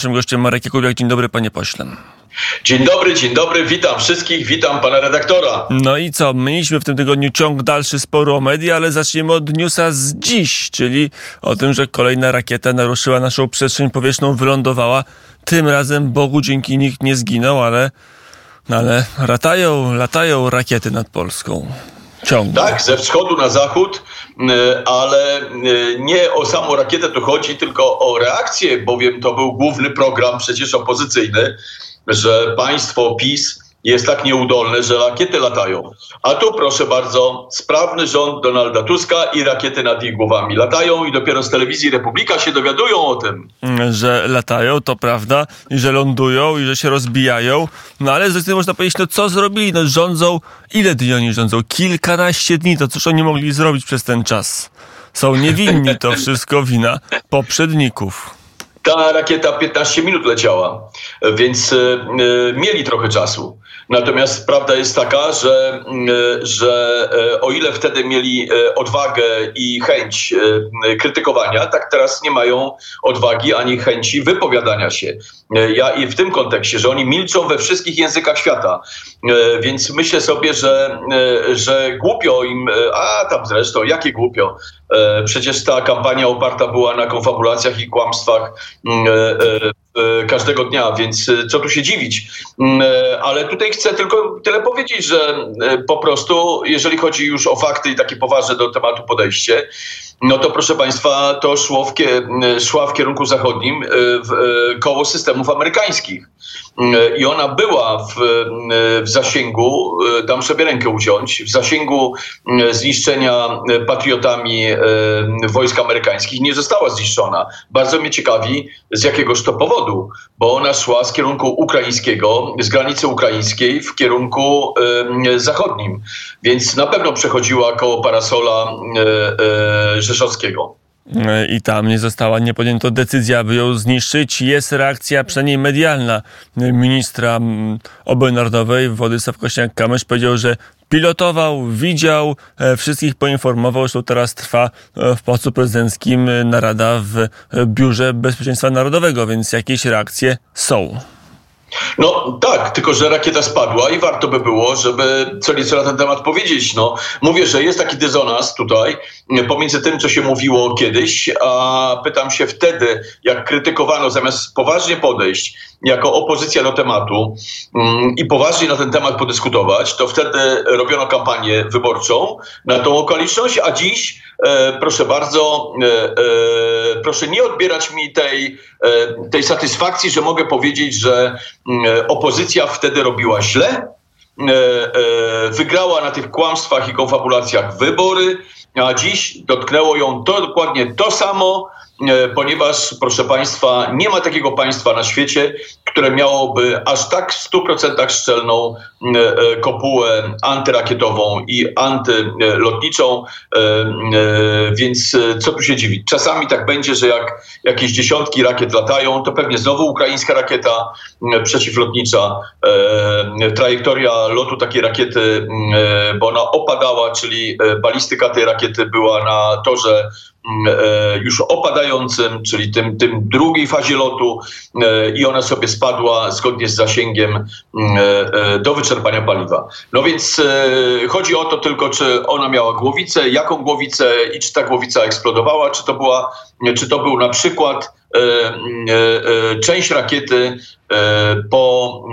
Naszym gościem Marek Jakubiak. Dzień dobry, panie pośle. Dzień dobry, dzień dobry, witam wszystkich, witam pana redaktora. No i co, mieliśmy w tym tygodniu ciąg dalszy sporu o media, ale zaczniemy od newsa z dziś, czyli o tym, że kolejna rakieta naruszyła naszą przestrzeń powietrzną, wylądowała. Tym razem Bogu dzięki nikt nie zginął, ale, ale latają, latają rakiety nad Polską. Ciągle. Tak, ze wschodu na zachód, e, ale e, nie o samą rakietę tu chodzi, tylko o reakcję, bowiem to był główny program przecież opozycyjny, że państwo PiS jest tak nieudolne, że rakiety latają. A tu proszę bardzo, sprawny rząd Donalda Tuska i rakiety nad ich głowami latają i dopiero z telewizji Republika się dowiadują o tym. Że latają, to prawda, i że lądują, i że się rozbijają. No ale z tym można powiedzieć, no co zrobili? No rządzą, ile dni oni rządzą? Kilkanaście dni, to cóż oni mogli zrobić przez ten czas? Są niewinni, to wszystko wina poprzedników ta rakieta 15 minut leciała, więc y, y, mieli trochę czasu. Natomiast prawda jest taka, że, y, że o ile wtedy mieli odwagę i chęć krytykowania, tak teraz nie mają odwagi ani chęci wypowiadania się. Ja i w tym kontekście, że oni milczą we wszystkich językach świata. Więc myślę sobie, że, że głupio im, a tam zresztą, jakie głupio. Przecież ta kampania oparta była na konfabulacjach i kłamstwach Mm, e, e, e, każdego dnia, więc co tu się dziwić. Mm, ale tutaj chcę tylko tyle powiedzieć, że po prostu, jeżeli chodzi już o fakty i takie poważne do tematu podejście, no to proszę Państwa, to szło w, w kierunku zachodnim w, koło systemów amerykańskich. I ona była w, w zasięgu, dam sobie rękę uciąć, w zasięgu zniszczenia patriotami wojsk amerykańskich. Nie została zniszczona. Bardzo mnie ciekawi, z jakiegoż to powodu, bo ona szła z kierunku ukraińskiego, z granicy ukraińskiej w kierunku zachodnim. Więc na pewno przechodziła koło parasola Rzeszowskiego. I tam nie została, nie podjęto decyzji, aby ją zniszczyć. Jest reakcja, przynajmniej medialna, ministra mm, obrony narodowej Władysław Kośniak-Kamysz powiedział, że pilotował, widział, e, wszystkich poinformował, że teraz trwa e, w Pałacu Prezydenckim narada w Biurze Bezpieczeństwa Narodowego, więc jakieś reakcje są. No tak, tylko że rakieta spadła i warto by było, żeby co nieco na ten temat powiedzieć. No, mówię, że jest taki dysonans tutaj pomiędzy tym, co się mówiło kiedyś, a pytam się wtedy, jak krytykowano, zamiast poważnie podejść jako opozycja do tematu mm, i poważnie na ten temat podyskutować, to wtedy robiono kampanię wyborczą na tą okoliczność, a dziś, e, proszę bardzo, e, e, proszę nie odbierać mi tej, tej satysfakcji, że mogę powiedzieć, że mm, opozycja wtedy robiła źle, wygrała na tych kłamstwach i konfabulacjach wybory, a dziś dotknęło ją to dokładnie to samo, ponieważ, proszę Państwa, nie ma takiego państwa na świecie, które miałoby aż tak w 100% szczelną e, e, kopułę antyrakietową i antylotniczą, więc co tu się dziwić? Czasami tak będzie, że jak jakieś dziesiątki rakiet latają, to pewnie znowu ukraińska rakieta przeciwlotnicza, trajektoria lotu takiej rakiety, bo ona opadała, czyli balistyka tej rakiety była na torze e, już opadającym, czyli tym, tym drugiej fazie lotu e, i ona sobie spadła zgodnie z zasięgiem mm, e, do wyczerpania paliwa. No więc chodzi o to tylko, czy ona miała głowicę, jaką głowicę i czy ta głowica eksplodowała, czy to, była, czy to był na przykład część rakiety po,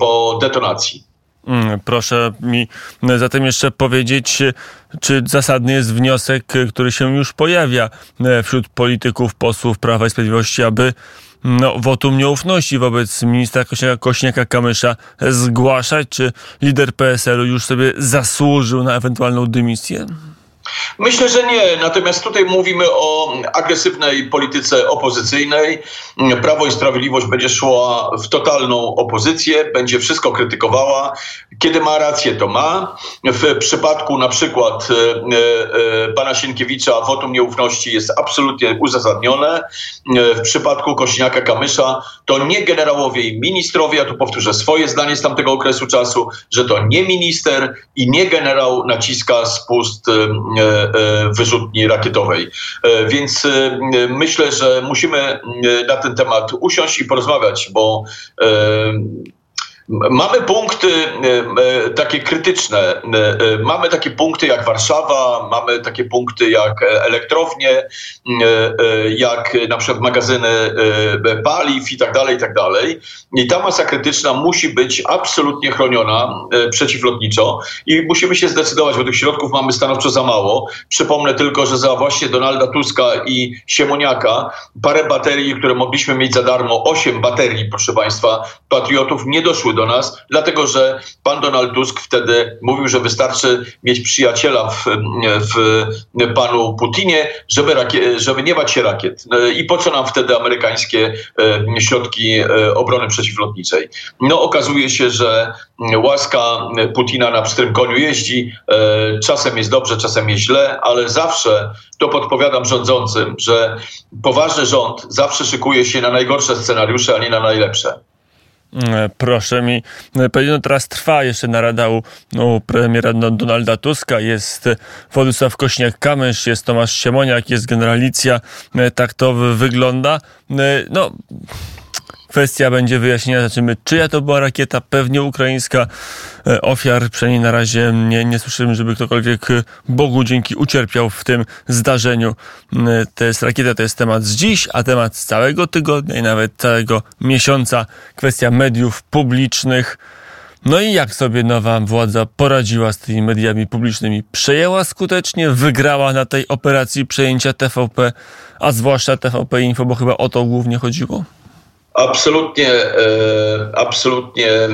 po detonacji. Mm, proszę mi zatem jeszcze powiedzieć, czy zasadny jest wniosek, który się już pojawia e, wśród polityków, posłów Prawa i Sprawiedliwości, aby no, wotum nieufności wobec ministra Kośniaka-Kamysza zgłaszać? Czy lider PSL-u już sobie zasłużył na ewentualną dymisję? Myślę, że nie. Natomiast tutaj mówimy o agresywnej polityce opozycyjnej. Prawo i Sprawiedliwość będzie szła w totalną opozycję, będzie wszystko krytykowała. Kiedy ma rację, to ma. W przypadku na przykład e, e, pana Sienkiewicza wotum nieufności jest absolutnie uzasadnione. E, w przypadku Kośniaka Kamysza to nie generałowie i ministrowie, ja tu powtórzę swoje zdanie z tamtego okresu czasu, że to nie minister i nie generał naciska spust wyrzutni rakietowej. Więc myślę, że musimy na ten temat usiąść i porozmawiać, bo Mamy punkty e, e, takie krytyczne. E, mamy takie punkty jak Warszawa, mamy takie punkty jak elektrownie, jak na przykład magazyny paliw i tak dalej, i tak dalej. I ta masa krytyczna musi być absolutnie chroniona przeciwlotniczo i musimy się zdecydować, bo tych środków mamy stanowczo za mało. Przypomnę tylko, że za właśnie Donalda Tuska i Siemoniaka parę baterii, które mogliśmy mieć za darmo, osiem baterii, proszę Państwa, patriotów nie doszły do do nas, dlatego że pan Donald Tusk wtedy mówił, że wystarczy mieć przyjaciela w, w panu Putinie, żeby, żeby nie bać się rakiet. I po co nam wtedy amerykańskie e, środki e, obrony przeciwlotniczej? No okazuje się, że łaska Putina na pstrym koniu jeździ. E, czasem jest dobrze, czasem jest źle, ale zawsze to podpowiadam rządzącym, że poważny rząd zawsze szykuje się na najgorsze scenariusze, a nie na najlepsze. E, proszę mi e, powiedzieć, no teraz trwa jeszcze narada u, u premiera Donalda Tuska, jest Władysław Kośniak-Kamysz, jest Tomasz Siemoniak, jest generalicja, e, tak to wygląda. No, Kwestia będzie wyjaśnienia, zobaczymy, czyja to była rakieta, pewnie ukraińska. E, ofiar przynajmniej na razie nie, nie słyszymy, żeby ktokolwiek e, Bogu dzięki ucierpiał w tym zdarzeniu. E, to jest rakieta, to jest temat z dziś, a temat z całego tygodnia i nawet całego miesiąca. Kwestia mediów publicznych. No i jak sobie nowa władza poradziła z tymi mediami publicznymi? Przejęła skutecznie, wygrała na tej operacji przejęcia TVP, a zwłaszcza TVP Info, bo chyba o to głównie chodziło? Absolutnie, e, absolutnie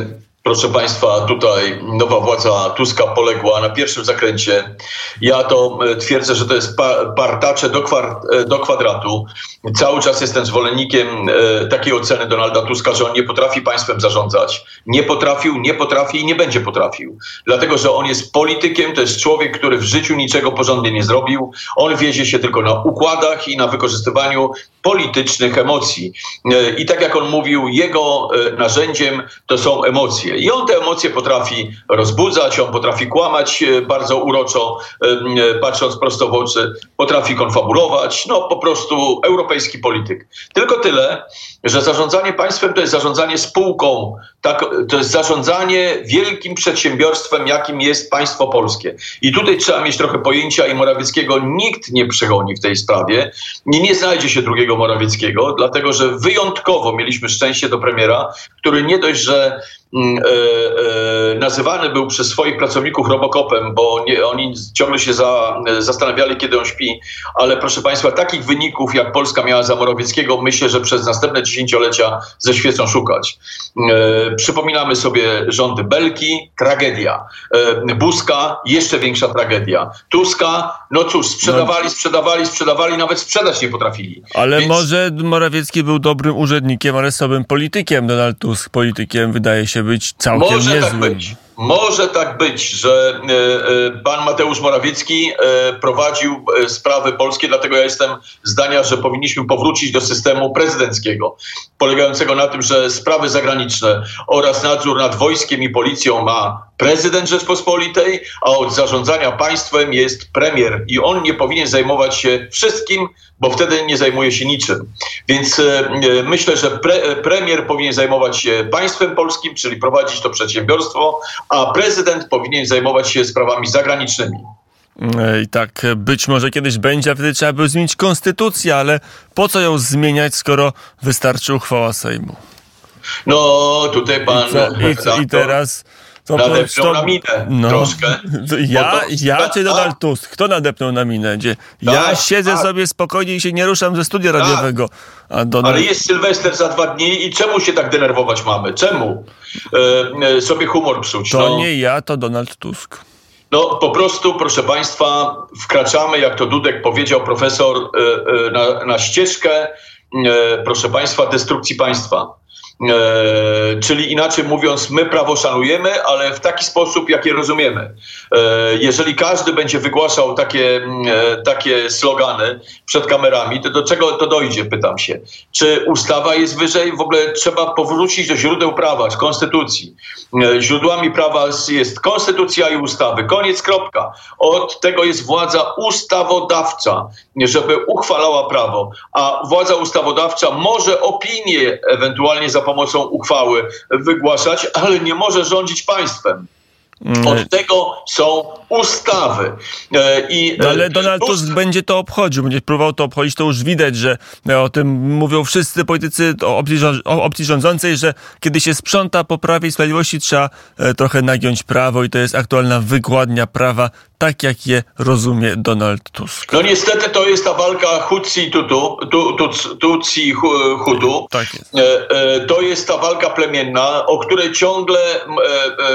Proszę Państwa, tutaj nowa władza Tuska poległa na pierwszym zakręcie. Ja to e, twierdzę, że to jest partacze do, e, do kwadratu. Cały czas jestem zwolennikiem e, takiej oceny Donalda Tuska, że on nie potrafi państwem zarządzać. Nie potrafił, nie potrafi i nie będzie potrafił. Dlatego, że on jest politykiem, to jest człowiek, który w życiu niczego porządnie nie zrobił. On wiezie się tylko na układach i na wykorzystywaniu politycznych emocji. I tak jak on mówił, jego narzędziem to są emocje. I on te emocje potrafi rozbudzać, on potrafi kłamać e, bardzo uroczo, e, patrząc prosto w oczy, potrafi konfabulować, no po prostu europejski polityk. Tylko tyle, że zarządzanie państwem to jest zarządzanie spółką, tak, to jest zarządzanie wielkim przedsiębiorstwem, jakim jest państwo polskie. I tutaj trzeba mieć trochę pojęcia i Morawieckiego nikt nie przegoni w tej sprawie. Nie, nie znajdzie się drugiego Morawieckiego, dlatego że wyjątkowo mieliśmy szczęście do premiera, który nie dość, że Mm, e, e, nazywany był przez swoich pracowników Robocopem, bo nie, oni ciągle się za, zastanawiali, kiedy on śpi, ale proszę Państwa, takich wyników, jak Polska miała za Morawieckiego, myślę, że przez następne dziesięciolecia ze świecą szukać. E, przypominamy sobie rządy Belki, tragedia. E, Buzka, jeszcze większa tragedia. Tuska, no cóż, sprzedawali, sprzedawali, sprzedawali, nawet sprzedać nie potrafili. Ale Więc... może Morawiecki był dobrym urzędnikiem, ale słabym politykiem. Donald Tusk politykiem wydaje się być całkiem Może niezłym. tak być. Może tak być, że e, e, pan Mateusz Morawiecki e, prowadził sprawy polskie, dlatego ja jestem zdania, że powinniśmy powrócić do systemu prezydenckiego, polegającego na tym, że sprawy zagraniczne oraz nadzór nad wojskiem i policją ma prezydent Rzeczpospolitej, a od zarządzania państwem jest premier i on nie powinien zajmować się wszystkim, bo wtedy nie zajmuje się niczym. Więc myślę, że pre, premier powinien zajmować się państwem polskim, czyli prowadzić to przedsiębiorstwo, a prezydent powinien zajmować się sprawami zagranicznymi. I tak być może kiedyś będzie, a wtedy trzeba by zmienić konstytucję, ale po co ją zmieniać, skoro wystarczy uchwała Sejmu? No, tutaj pan. I, co, i, co, i teraz. To, nadepnął to, na minę no, troszkę. Ja, to, ja czy Donald Tusk? Kto nadepnął na minę? Gdzie ja tak, siedzę sobie spokojnie i się nie ruszam ze studia tak. radiowego. Donald... Ale jest Sylwester za dwa dni i czemu się tak denerwować mamy? Czemu? E, e, sobie humor psuć. To no. nie ja, to Donald Tusk. No po prostu, proszę Państwa, wkraczamy, jak to Dudek powiedział profesor, e, e, na, na ścieżkę, e, proszę Państwa, destrukcji państwa. E, czyli inaczej mówiąc, my prawo szanujemy, ale w taki sposób, jaki rozumiemy. E, jeżeli każdy będzie wygłaszał takie, e, takie slogany przed kamerami, to do czego to dojdzie, pytam się. Czy ustawa jest wyżej? W ogóle trzeba powrócić do źródeł prawa, z konstytucji. Źródłami prawa jest konstytucja i ustawy. Koniec, kropka. Od tego jest władza ustawodawca, żeby uchwalała prawo, a władza ustawodawcza może opinię ewentualnie za pomocą uchwały wygłaszać, ale nie może rządzić państwem. Mm. Od tego są ustawy. E, I, No ale e, Donald Tusk- będzie to obchodził, będzie próbował to obchodzić, to już widać, że e, o tym mówią wszyscy politycy opcji, opcji rządzącej, że kiedy się sprząta po Prawie i Sprawiedliwości, trzeba trochę nagiąć prawo i to jest aktualna wykładnia prawa, tak jak je rozumie Donald Tusk. No niestety to jest ta walka Hutsi Tutu, tu, tu, Tutsi Hu- Hutu. Tak jest. To jest ta walka plemienna, o której ciągle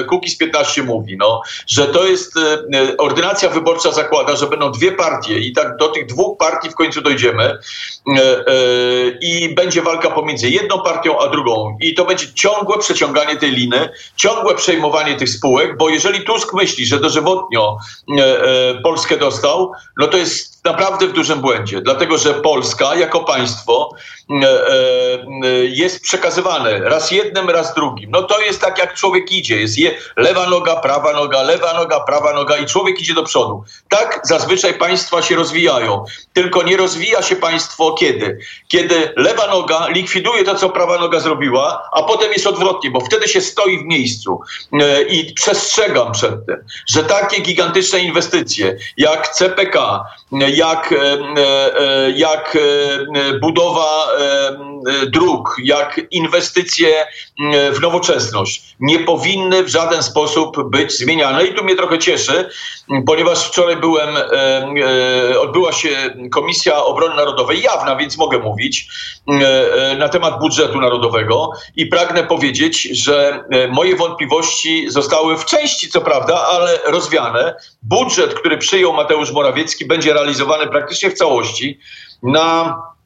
Kukiz 15 mówi, no, że to jest e, e, ordynacja wyborcza zakłada, że będą dwie partie i tak do tych dwóch partii w końcu dojdziemy e, i będzie walka pomiędzy jedną partią a drugą. I to będzie ciągłe przeciąganie tej liny, ciągłe przejmowanie tych spółek, bo jeżeli Tusk myśli, że dożywotnio Polskę dostał, no to jest naprawdę w dużym błędzie, dlatego że Polska jako państwo jest przekazywane raz jednym, raz drugim. No to jest tak, jak człowiek idzie. Jest je, lewa noga, prawa noga, lewa noga, prawa noga i człowiek idzie do przodu. Tak zazwyczaj państwa się rozwijają. Tylko nie rozwija się państwo kiedy? Kiedy lewa noga likwiduje to, co prawa noga zrobiła, a potem jest odwrotnie, bo wtedy się stoi w miejscu. E, I przestrzegam przed tym, że takie gigantyczne inwestycje jak CPK, jak, e, e, jak e, budowa e, e, dróg, jak inwestycje e, w nowoczesność nie powinny w żaden sposób być zmieniane. I tu mnie trochę cieszy, ponieważ wczoraj byłem, e, e, odbyła się Komisja Obrony Narodowej, jawna, więc mogę mówić, e, e, na temat budżetu narodowego i pragnę powiedzieć, że e, moje wątpliwości zostały w części, co prawda, ale rozwiane. Budżet, który przyjął Mateusz Morawiecki, będzie realizowany praktycznie w całości na e,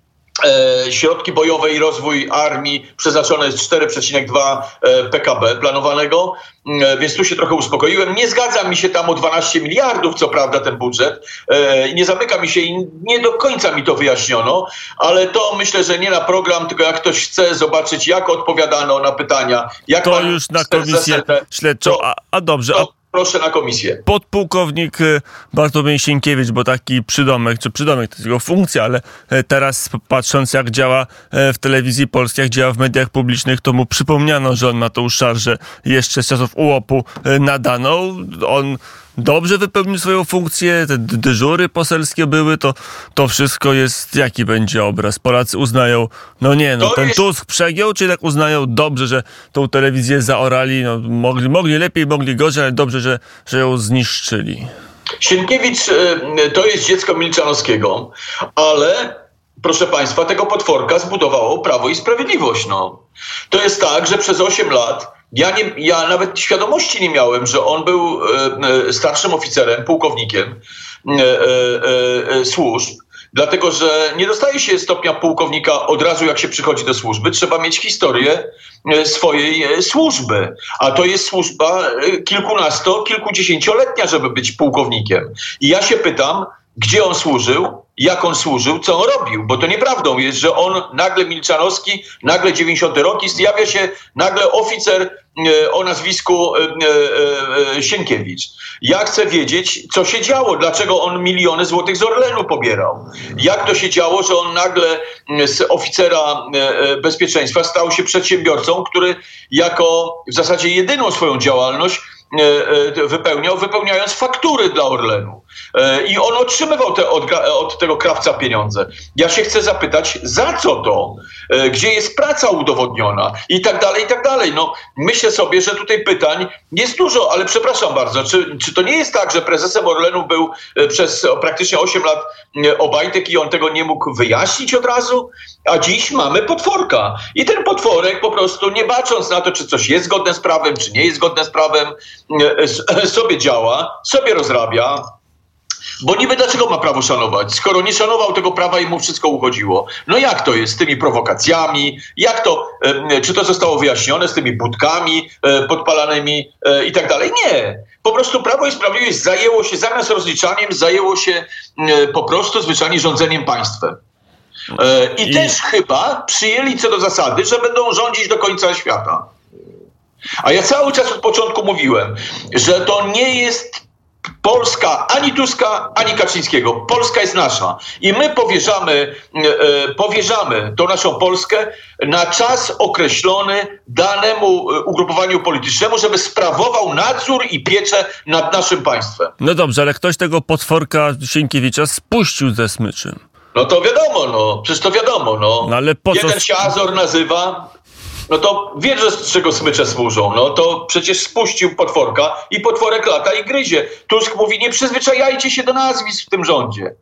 środki bojowe i rozwój armii przeznaczone jest 4,2 e, PKB planowanego, e, więc tu się trochę uspokoiłem. Nie zgadza mi się tam o 12 miliardów, co prawda, ten budżet. E, Nie zamyka mi się i nie do końca mi to wyjaśniono, ale to myślę, że nie na program, tylko jak ktoś chce zobaczyć, jak odpowiadano na pytania, jak To już na komisję śledczą. A, a dobrze, a to proszę na komisję. podpułkownik e, Bartłomiej Sienkiewicz, bo taki przydomek, czy przydomek to jest jego funkcja, ale e, teraz patrząc jak działa e, w telewizji polskiej, jak działa w mediach publicznych, to mu przypomniano, że on ma tą szarżę jeszcze z czasów ułopu nadaną. On dobrze wypełnił swoją funkcję, te dyżury poselskie były, to, to wszystko jest, jaki będzie obraz? Polacy uznają, no nie, no To ten jest- Tusk przegiął, czy tak uznają dobrze, że tą telewizję zaorali, no mogli, mogli lepiej, mogli gorzej, ale dobrze, że, że ją zniszczyli. Sienkiewicz e, to jest dziecko Milczanowskiego, ale proszę Państwa, tego potworka zbudowało Prawo i Sprawiedliwość. No. To jest tak, że przez 8 lat ja, nie, ja nawet świadomości nie miałem, że on był e, e, starszym oficerem, pułkownikiem e, e, e, służb. Dlatego, że nie dostaje się stopnia pułkownika od razu, jak się przychodzi do służby. Trzeba mieć historię e, swojej e, służby. A to jest służba e, kilkunasto, kilkudziesięcioletnia, żeby być pułkownikiem. I ja się pytam, gdzie on służył, jak on służył, co on robił, bo to nieprawdą jest, że on nagle Milczanowski, nagle 90 rok i zjawia się nagle oficer e, o nazwisku e, e, Sienkiewicz. Ja chcę wiedzieć, co się działo, dlaczego on miliony złotych z Orlenu pobierał. Jak to się działo, że on nagle z oficera bezpieczeństwa stał się przedsiębiorcą, który jako w zasadzie jedyną swoją działalność wypełniał, wypełniając faktury dla Orlenu. E, I on otrzymywał te, od, od tego krawca pieniądze. Ja się chcę zapytać, za co to? E, Gdzie jest praca udowodniona? I tak dalej, i tak dalej. No, myślę sobie, że tutaj pytań jest dużo, ale przepraszam bardzo, czy, czy to nie jest tak, że prezesem Orlenu był e, przez praktycznie 8 lat Obajtek i on tego nie mógł wyjaśnić od razu? A dziś mamy potworka. I ten potworek po prostu, nie bacząc na to, czy coś jest zgodne z prawem, czy nie jest zgodne z prawem, sobie działa, sobie rozrabia. Bo niby dlaczego ma prawo szanować, skoro nie szanował tego prawa i mu wszystko uchodziło? No jak to jest z tymi prowokacjami? Jak to, czy to zostało wyjaśnione z tymi budkami podpalanymi i tak dalej? Nie. Po prostu Prawo i Sprawiedliwość zajęło się zamiast rozliczaniem, zajęło się po prostu zwyczajnie rządzeniem państwem. I, I też chyba przyjęli co do zasady, że będą rządzić do końca świata. A ja cały czas od początku mówiłem, że to nie jest Polska ani Tuska, ani Kaczyńskiego. Polska jest nasza. I my powierzamy, e, powierzamy tą naszą Polskę na czas określony danemu e, ugrupowaniu politycznemu, żeby sprawował nadzór i pieczę nad naszym państwem. No dobrze, ale ktoś tego potworka Sienkiewicza spuścił ze smyczy. No to wiadomo, no. Przecież to wiadomo, no. no ale po Jeden co... się Azor nazywa, no to wie, z czego smycze służą. No to przecież spuścił potworka i potworek lata i gryzie. Tusk mówi, nie przyzwyczajajcie się do nazwisk w tym rządzie.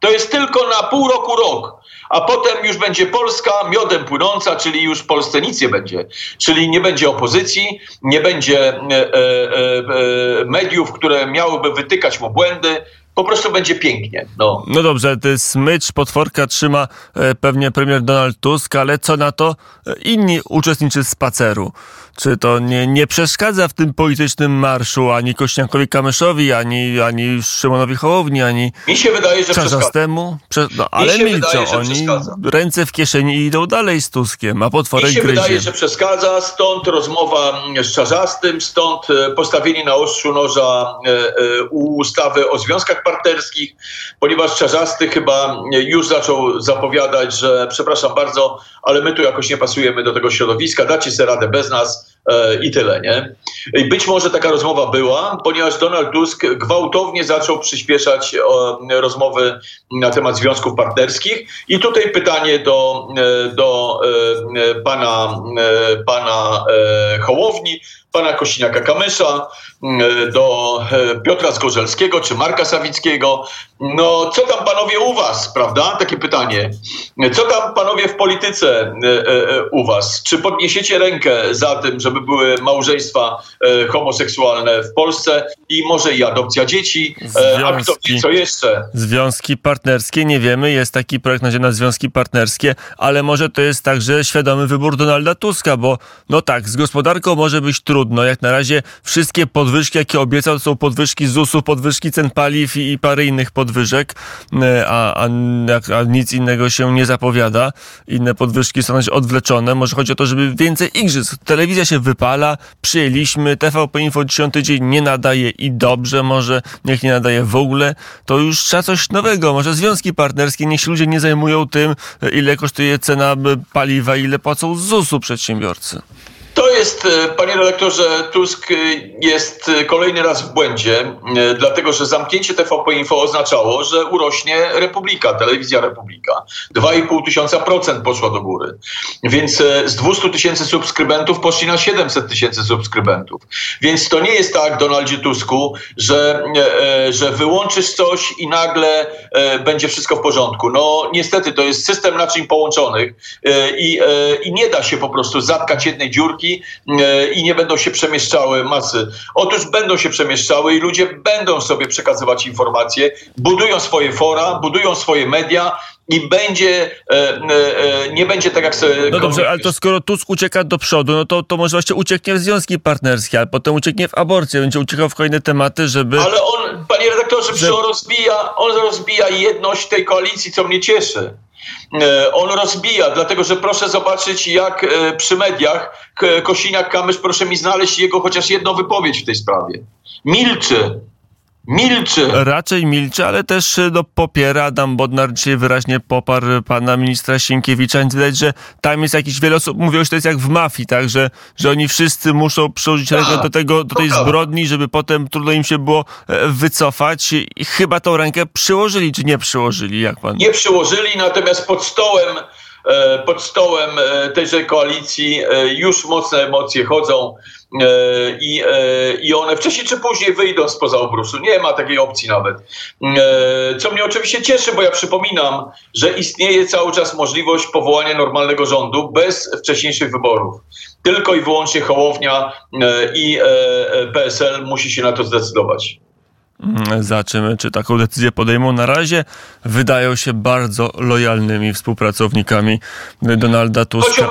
To jest tylko na pół roku, rok. A potem już będzie Polska miodem płynąca, czyli już w Polsce nic nie będzie. Czyli nie będzie opozycji, nie będzie e, e, e, mediów, które miałyby wytykać mu błędy, po prostu będzie pięknie. No, no dobrze, ty smycz, potworka trzyma e, pewnie premier Donald Tusk, ale co na to e, inni uczestnicy spaceru? Czy to nie, nie przeszkadza w tym politycznym marszu ani Kośniakowi Kamyszowi, ani, ani Szymonowi Hołowni, ani Mi się wydaje, że Czarzastemu? Prze no, ale milczą oni, przeszkadza. ręce w kieszeni i idą dalej z Tuskiem, a potworek Mi się gryzie. wydaje, że przeszkadza, stąd rozmowa z Czarzastym, stąd e, postawienie na ostrzu noża ustawy o związkach partnerskich, ponieważ Czarzasty chyba już zaczął zapowiadać, że przepraszam bardzo, ale my tu jakoś nie pasujemy do tego środowiska, dacie sobie radę bez nas e, i tyle, nie? Być może taka rozmowa była, ponieważ Donald Tusk gwałtownie zaczął przyspieszać e, rozmowy na temat związków partnerskich i tutaj pytanie do, e, do e, pana, pana Hołowni, pana Kosiniaka-Kamysza, mm, do e, Piotra Zgorzelskiego czy Marka Sawickiego. No, co tam panowie u was, prawda? Takie pytanie. Co tam panowie w polityce e, e, u was? Czy podniesiecie rękę za tym, żeby były małżeństwa homoseksualne w Polsce i może i adopcja dzieci? Związki, A kto wie, co jeszcze? Związki partnerskie, nie wiemy. Jest taki projekt na związki partnerskie, ale może to jest także świadomy wybór Donalda Tuska, bo no tak, z gospodarką może być trudno, trudno. Jak na razie wszystkie podwyżki, jakie obiecał, to są podwyżki ZUS-u, podwyżki cen paliw i, i parę innych podwyżek, e, a, a, a, nic innego się nie zapowiada. Inne podwyżki są odwleczone. Może chodzi o to, żeby więcej igrzysk. Telewizja się wypala, przyjęliśmy, TVP Info 10 dzień nie nadaje i dobrze, może niech nie nadaje w ogóle. To już trzeba coś nowego. Może związki partnerskie, niech się ludzie nie zajmują tym, ile kosztuje cena paliwa, ile płacą ZUS-u przedsiębiorcy. To jest, e, panie redaktorze, Tusk e, jest e, kolejny raz w błędzie, dlatego że zamknięcie TVP Info oznaczało, że urośnie Republika, telewizja Republika. 2,5 tysiąca procent poszła do góry. Więc z 200 tysięcy subskrybentów poszli na 700 tysięcy subskrybentów. Więc to nie jest tak, Donaldzie Tusku, że, że wyłączysz coś i nagle będzie wszystko w porządku. No niestety to jest system naczyń połączonych i, i nie da się po prostu zatkać jednej dziurki E, i nie będą się przemieszczały masy. Otóż będą się przemieszczały i ludzie będą sobie przekazywać informacje, budują swoje fora, budują swoje media, i będzie, e, e, e nie będzie tak jak sobie... No dobrze, ale to skoro Tusk ucieka do przodu, no to, to może właśnie ucieknie w związki partnerskie, a potem ucieknie w aborcję, będzie uciekał w kolejne tematy, żeby... Ale on, panie redaktorze, że... on rozbija, on rozbija jedność tej koalicji, co mnie cieszy. On rozbija, dlatego że proszę zobaczyć, jak przy mediach Kosiniak-Kamysz, proszę mi znaleźć jego chociaż jedną wypowiedź w tej sprawie. Milczy. Milczy. Raczej milczy, ale też no, popiera. Adam Bodnar dzisiaj wyraźnie poparł pana ministra Sienkiewicza. Więc widać, że tam jest jakiś wiele osób, mówią, że to jest jak w mafii, tak, że, że oni wszyscy muszą przyłożyć rękę tak, do, tego, do tej zbrodni, żeby potem trudno im się było e, wycofać. I chyba tą rękę przyłożyli, czy nie przyłożyli, jak pan? Nie przyłożyli, natomiast pod stołem E, pod stołem e, tejże koalicji e, już mocne emocje chodzą i, i one wcześniej czy później wyjdą spoza obrusu. Nie ma takiej opcji nawet. Co mnie oczywiście cieszy, bo ja przypominam, że istnieje cały czas możliwość powołania normalnego rządu bez wcześniejszych wyborów. Tylko i wyłącznie Hołownia i PSL musi się na to zdecydować. Mm, Zobaczymy, czy taką decyzję podejmą. Na razie wydają się bardzo lojalnymi współpracownikami Donalda Tuska.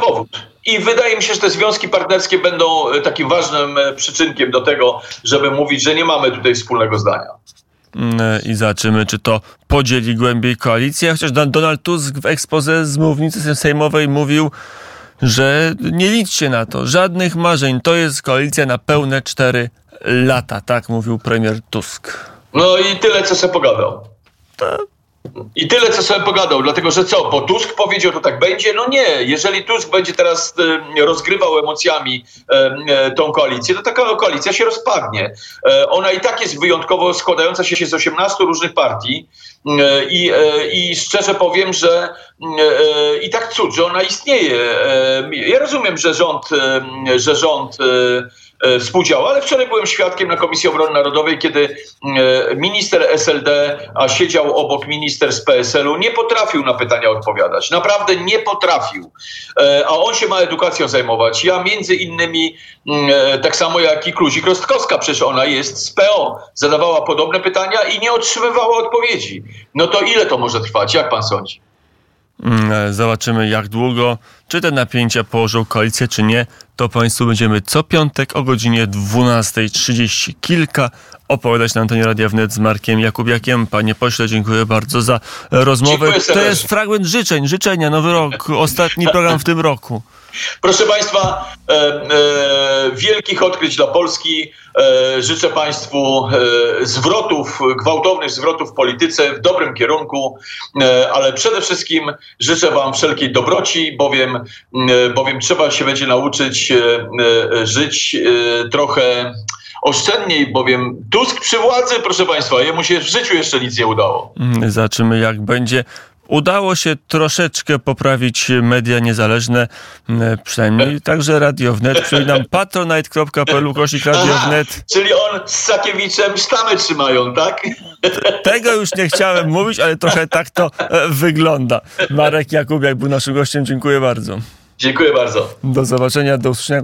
I wydaje mi się, że te związki partnerskie będą e, takim ważnym e, przyczynkiem do tego, żeby mówić, że nie mamy tutaj wspólnego zdania. Mm, I zobaczymy, czy to podzieli głębiej koalicję. Chociaż Don- Donald Tusk w ekspoze z mównicy sejmowej mówił, że nie liczcie na to. Żadnych marzeń. To jest koalicja na pełne cztery lata. Tak mówił premier Tusk. No i tyle, co sobie pogadał. I tyle, co sobie pogadał, dlatego że co, bo Tusk powiedział, to tak będzie? No nie, jeżeli Tusk będzie teraz e, rozgrywał emocjami e, e, tą koalicję, to taka koalicja się rozpadnie. E, ona i tak jest wyjątkowo składająca się z 18 różnych partii e, i, e, i szczerze powiem, że i tak cud, że ona istnieje. Ja rozumiem, że rząd, że rząd współdziała, ale wczoraj byłem świadkiem na Komisji Obrony Narodowej, kiedy e, minister SLD, a siedział obok minister z PSL-u, nie potrafił na pytania odpowiadać. Naprawdę nie potrafił. E, A on się ma edukacją zajmować. Ja między innymi, mm, e, tak samo jak i Kluzik Rostkowska, przecież ona jest z PO, zadawała podobne pytania i nie otrzymywała odpowiedzi. No to ile to może trwać? Jak pan sądzi? Mm, Zobaczymy, jak długo, czy te napięcia położą koalicję, czy nie. To Państwu będziemy co piątek o godzinie 12.30 kilka opowiadać na antenie Radia Wnet z Markiem Jakubiakiem. Panie pośle, dziękuję bardzo za rozmowę. To jest fragment życzeń, życzenia, nowy rok, ostatni program w tym roku. Proszę Państwa, e, e, wielkich odkryć dla Polski. E, życzę Państwu e, zwrotów, gwałtownych zwrotów w polityce w dobrym kierunku, e, ale przede wszystkim życzę Wam wszelkiej dobroci, bowiem, e, bowiem trzeba się będzie nauczyć e, e, żyć e, trochę oszczędniej, bowiem Tusk przy władzy, proszę Państwa, jemu się w życiu jeszcze nic nie udało. Mm, Zobaczymy, jak będzie. Udało się troszeczkę poprawić media niezależne, mm, przynajmniej także Radio Wnet. Przypominam patronite.pl kośnik Radio Wnet. czyli on z Sakiewiczem sztamę trzymają, tak? Tego już nie chciałem mówić, ale trochę tak to wygląda. Marek Jakubiak był naszym gościem. Dziękuję bardzo. Dziękuję bardzo. Do zobaczenia, do usłyszenia.